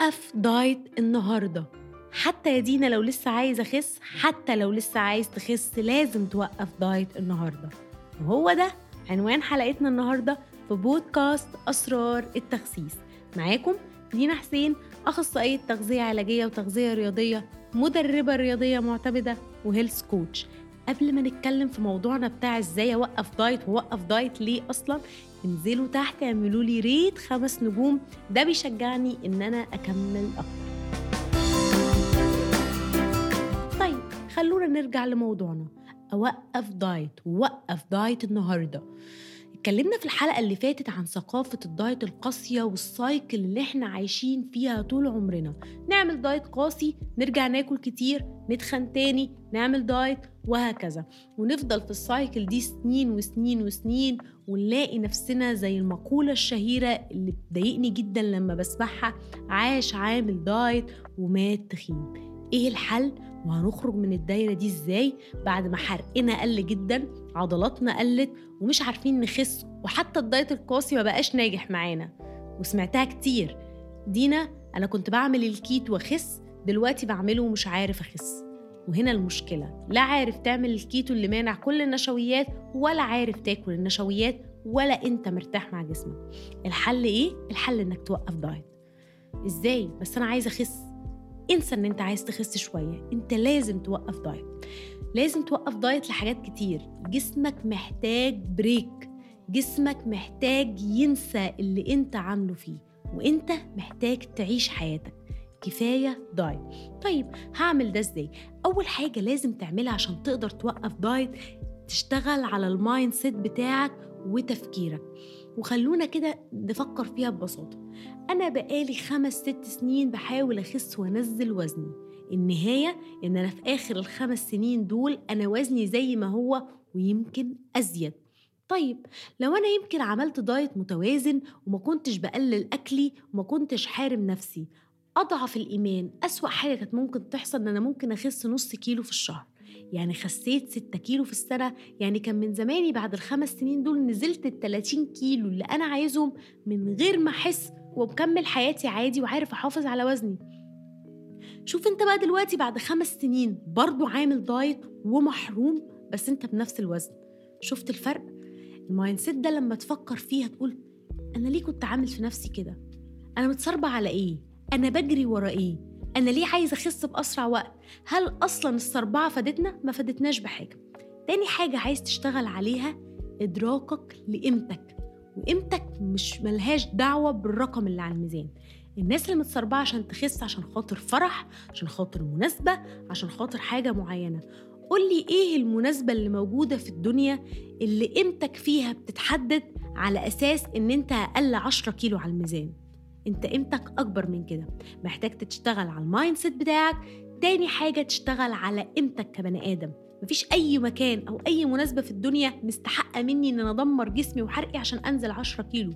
وقف diet النهارده. حتى يا دينا لو لسه عايز أخس حتى لو لسه عايز تخس لازم توقف diet النهارده. وهو ده عنوان حلقتنا النهارده في بودكاست أسرار التخسيس. معاكم دينا حسين أخصائية تغذية علاجية وتغذية رياضية مدربة رياضية معتمدة و health coach قبل ما نتكلم في موضوعنا بتاع إزاي اوقف diet واوقف diet ليه أصلا انزلوا تحت اعملوا لي rate خمس نجوم. ده بيشجعني ان أنا اكمل أكتر. طيب خلونا نرجع لموضوعنا. اوقف diet ووقف diet النهارده. اتكلمنا في الحلقة اللي فاتت عن ثقافة ال diet القاسية وال cycle اللي إحنا عايشين فيها طول عمرنا. نعمل diet قاسي نرجع ناكل كتير نتخن تاني نعمل diet وهكذا. ونفضل في ال cycle دي سنين وسنين وسنين ونلاقي نفسنا زي المقولة الشهيرة اللي بتضايقني جدا لما بسمعها عاش عامل دايت ومات تخين. إيه الحل؟ وهنخرج من الدايرة دي إزاي؟ بعد ما حرقنا قل جدا عضلاتنا قلت ومش عارفين نخس وحتى الدايت القاسي ما بقاش ناجح معانا. وسمعتها كتير. دينا أنا كنت بعمل الكيتو وأخس دلوقتي بعمله ومش عارف أخس. وهنا المشكلة. لا عارف تعمل الكيتو اللي مانع كل النشويات ولا عارف تاكل النشويات ولا انت مرتاح مع جسمك. الحل إيه؟ الحل انك توقف دايت. إزاي؟ بس أنا عايزة اخس. انسى ان انت عايز تخس شوية. انت لازم توقف دايت. لازم توقف دايت لحاجات كتير. جسمك محتاج break. جسمك محتاج ينسى اللي انت عامله فيه. وانت محتاج تعيش حياتك. كفاية دايت. طيب هعمل ده إزاي؟ أول حاجة لازم تعملها عشان تقدر توقف دايت تشتغل على ال mindset بتاعك وتفكيرك. وخلونا كده نفكر فيها ببساطة. أنا بقالي خمس ست سنين بحاول أخس وأنزل وزني. النهاية إن أنا في آخر الخمس سنين دول أنا وزني زي ما هو ويمكن أزيد. طيب لو أنا يمكن عملت دايت متوازن وما كنتش بقلل أكلي وما كنتش حارم نفسي أضعف الإيمان أسوأ حاجة كانت ممكن تحصل إن أنا ممكن أخس نص كيلو في الشهر. يعني خسيت 6 كيلو في السنة يعني كان من زماني بعد الخمس سنين دول نزلت ال 30 كيلو اللي أنا عايزهم من غير ما أحس وبكمل حياتي عادي وعارف أحافظ على وزني. شوف أنت بقى دلوقتي بعد خمس سنين برضو عامل دايت ومحروم بس أنت بنفس الوزن. شفت الفرق؟ ال mindset ده لما تفكر فيه هتقول أنا ليه كنت عامل في نفسي كده؟ أنا متسربع على إيه؟ أنا بجري ورا إيه؟ أنا ليه عايز أخس بأسرع وقت؟ هل أصلا السربعه فادتنا؟ ما فادتناش بحاجة. تاني حاجة عايز تشتغل عليها إدراكك لقيمتك. وقيمتك مش ملهاش دعوة بالرقم اللي على الميزان. الناس اللي متسربعه عشان تخس عشان خاطر فرح عشان خاطر مناسبة عشان خاطر حاجة معينة. قول لي إيه المناسبة اللي موجودة في الدنيا اللي قيمتك فيها بتتحدد على أساس إن أنت أقل 10 كيلو على الميزان؟ انت قيمتك اكبر من كده. محتاج تشتغل على ال mindset بتاعك. تاني حاجة تشتغل على قيمتك كبني آدم. مفيش أي مكان أو أي مناسبة في الدنيا مستحقة مني إن أنا أدمر جسمي وحرقي عشان أنزل 10 كيلو.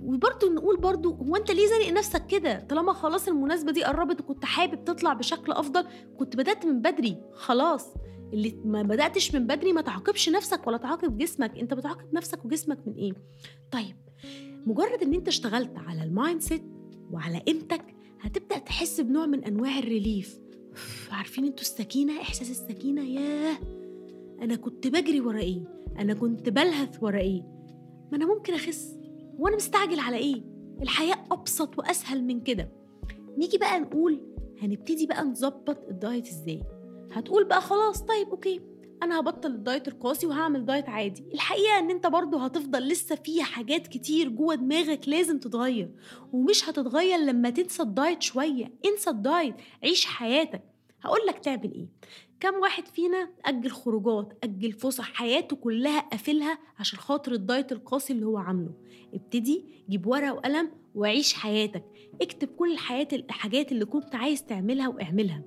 وبرضه نقول برضه هو أنت ليه زانق نفسك كده؟ طالما خلاص المناسبة دي قربت وكنت حابب تطلع بشكل أفضل. كنت بدأت من بدري. خلاص. اللي ما بدأتش من بدري ما تعاقبش نفسك ولا تعاقب جسمك. أنت بتعاقب نفسك وجسمك من إيه؟ طيب. مجرد إن أنت اشتغلت على ال mindset وعلى قيمتك هتبدأ تحس بنوع من أنواع ال relief عارفين أنتوا السكينة؟ إحساس السكينة ياه! أنا كنت بجري ورا إيه؟ أنا كنت بلهث ورا إيه؟ ما أنا ممكن أخس. وأنا مستعجل على إيه؟ الحياة أبسط وأسهل من كده. نيجي بقى نقول هنبتدي بقى نظبط الدايت إزاي؟ هتقول بقى خلاص طيب okay. أنا هبطل الدايت القاسي وهعمل دايت عادي. الحقيقة إن أنت برضو هتفضل لسه في حاجات كتير جوه دماغك لازم تتغير. ومش هتتغير لما تنسى الدايت شوية. انسى الدايت عيش حياتك. هقول لك تعمل إيه. كم واحد فينا أجل خروجات أجل فسح حياته كلها قافلها عشان خاطر الدايت القاسي اللي هو عامله. ابتدي جيب ورقة وقلم وعيش حياتك. اكتب كل الحياة الحاجات اللي كنت عايز تعملها واعملها.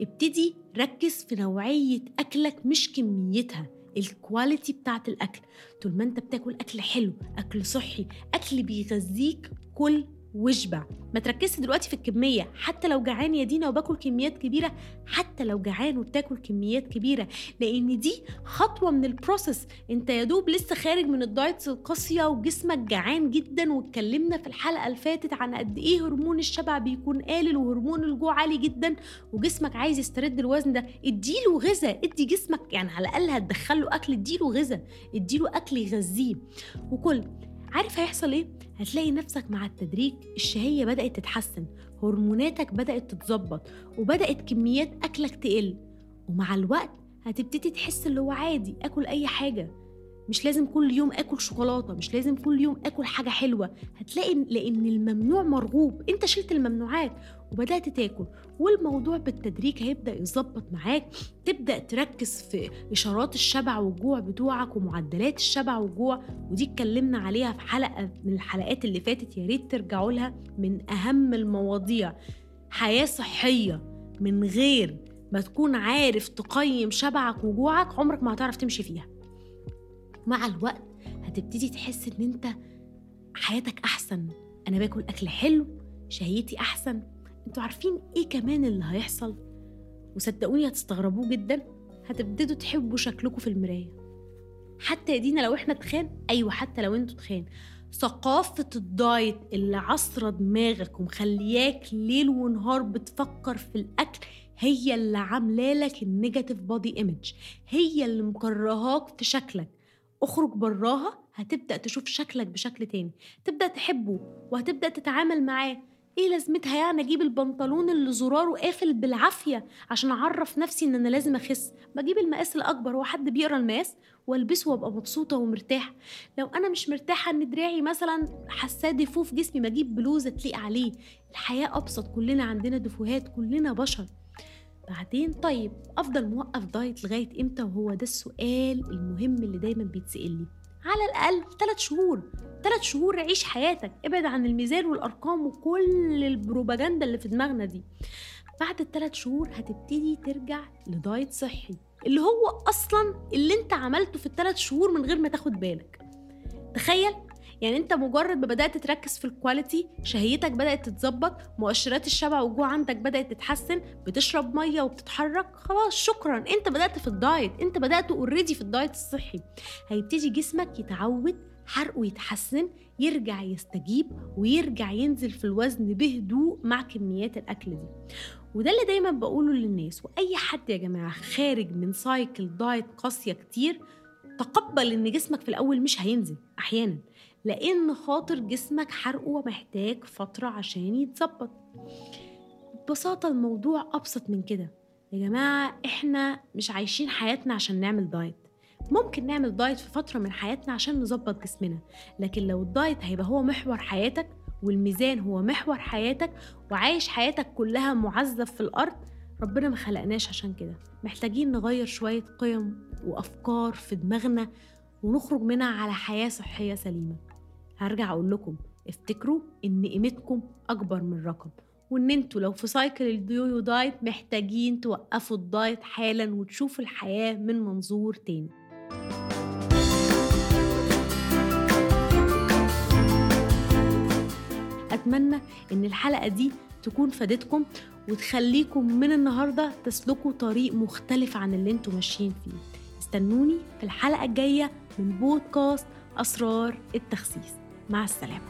ابتدي ركز في نوعية أكلك مش كميتها ال quality بتاعت الأكل. طول ما أنت بتاكل أكل حلو أكل صحي أكل بيغذيك كل واشبع ما تركزش دلوقتي في الكمية. حتى لو جعان يا دينا وباكل كميات كبيرة حتى لو جعان وبتاكل كميات كبيرة. لأن دي خطوة من ال process أنت يا دوب لسه خارج من ال diets القاسية وجسمك جعان جدا. واتكلمنا في الحلقة اللي فاتت عن قد إيه هرمون الشبع بيكون قليل وهرمون الجوع عالي جدا. وجسمك عايز يسترد الوزن ده. اديله غذاء. ادي جسمك يعني على الأقل هتدخله أكل. اديله غذاء. اديله أكل يغذيه. وكل عارف هيحصل إيه؟ هتلاقي نفسك مع التدريج الشهية بدأت تتحسن هرموناتك بدأت تتظبط وبدأت كميات أكلك تقل ومع الوقت هتبتدي تحس اللي هو عادي أكل أي حاجة. مش لازم كل يوم آكل شوكولاتة مش لازم كل يوم آكل حاجة حلوة. هتلاقي لأن الممنوع مرغوب. أنت شلت الممنوعات وبدأت تاكل. والموضوع بالتدريج هيبدأ يظبط معاك. تبدأ تركز في إشارات الشبع والجوع بتوعك ومعدلات الشبع والجوع. ودي اتكلمنا عليها في حلقة من الحلقات اللي فاتت. يا ريت ترجعوا لها من أهم المواضيع. حياة صحية من غير ما تكون عارف تقيم شبعك وجوعك عمرك ما هتعرف تمشي فيها. مع الوقت هتبتدي تحس إن أنت حياتك أحسن. أنا باكل أكل حلو شهيتي أحسن. أنتوا عارفين إيه كمان اللي هيحصل؟ وصدقوني هتستغربوه جدا. هتبتدوا تحبوا شكلكم في المراية. حتى يا دينا لو إحنا تخان. أيوه حتى لو أنتوا تخان. ثقافة الدايت اللي عاصرة دماغك ومخلياك ليل ونهار بتفكر في الأكل هي اللي عاملة لك ال negative body image. هي اللي مكرهاك في شكلك. اخرج براها هتبدأ تشوف شكلك بشكل تاني. تبدأ تحبه وهتبدأ تتعامل معاه. إيه لازمتها يعني أجيب البنطلون اللي زراره قافل بالعافية عشان اعرف نفسي ان أنا لازم اخس؟ بجيب المقاس الاكبر هو حد بيقرا المقاس والبسه وابقى مبسوطة ومرتاحة. لو أنا مش مرتاحة ان دراعي مثلا حاساه ديفو في جسمي بجيب بلوزة تليق عليه. الحياة أبسط كلنا عندنا دفوهات كلنا بشر. بعدين طيب أفضل موقف دايت لغاية إمتى؟ وهو ده السؤال المهم اللي دايما بيتسال لي على الأقل ثلاث شهور. ثلاث شهور عيش حياتك. ابعد عن الميزان والأرقام وكل البروباجندا اللي في دماغنا دي. بعد الثلاث شهور هتبتدي ترجع لدايت صحي اللي هو أصلا اللي أنت عملته في الثلاث شهور من غير ما تاخد بالك. تخيل يعني انت مجرد ما بدأت تركز في ال quality شهيتك بدأت تتظبط مؤشرات الشبع والجوع عندك بدأت تتحسن بتشرب مية وبتتحرك خلاص شكرا. انت بدأت في الدايت انت بدأت already في الدايت الصحي. هيبتدي جسمك يتعود حرقه يتحسن يرجع يستجيب ويرجع ينزل في الوزن بهدوء مع كميات الأكل دي. وده اللي دايما بقوله للناس وأي حد يا جماعة خارج من cycle دايت قاسية كتير تقبل إن جسمك في الأول مش هينزل أحيانا. لأن خاطر جسمك حرقه محتاج فترة عشان يتظبط. ببساطة الموضوع أبسط من كده. يا جماعة إحنا مش عايشين حياتنا عشان نعمل دايت. ممكن نعمل دايت في فترة من حياتنا عشان نظبط جسمنا. لكن لو الدايت هيبقى هو محور حياتك والميزان هو محور حياتك وعايش حياتك كلها معذب في الأرض ربنا ما خلقناش عشان كده. محتاجين نغير شوية قيم وأفكار في دماغنا ونخرج منها على حياة صحية سليمة. هرجع أقول لكم افتكروا إن قيمتكم أكبر من رقم وإن أنتوا لو في cycle ال yo-yo diet محتاجين توقفوا ال diet حالا وتشوفوا الحياة من منظور تاني. أتمنى إن الحلقة دي تكون فادتكم وتخليكم من النهارده تسلكوا طريق مختلف عن اللي أنتوا ماشيين فيه. استنوني في الحلقة الجاية من بودكاست أسرار التخسيس. مع السلامة.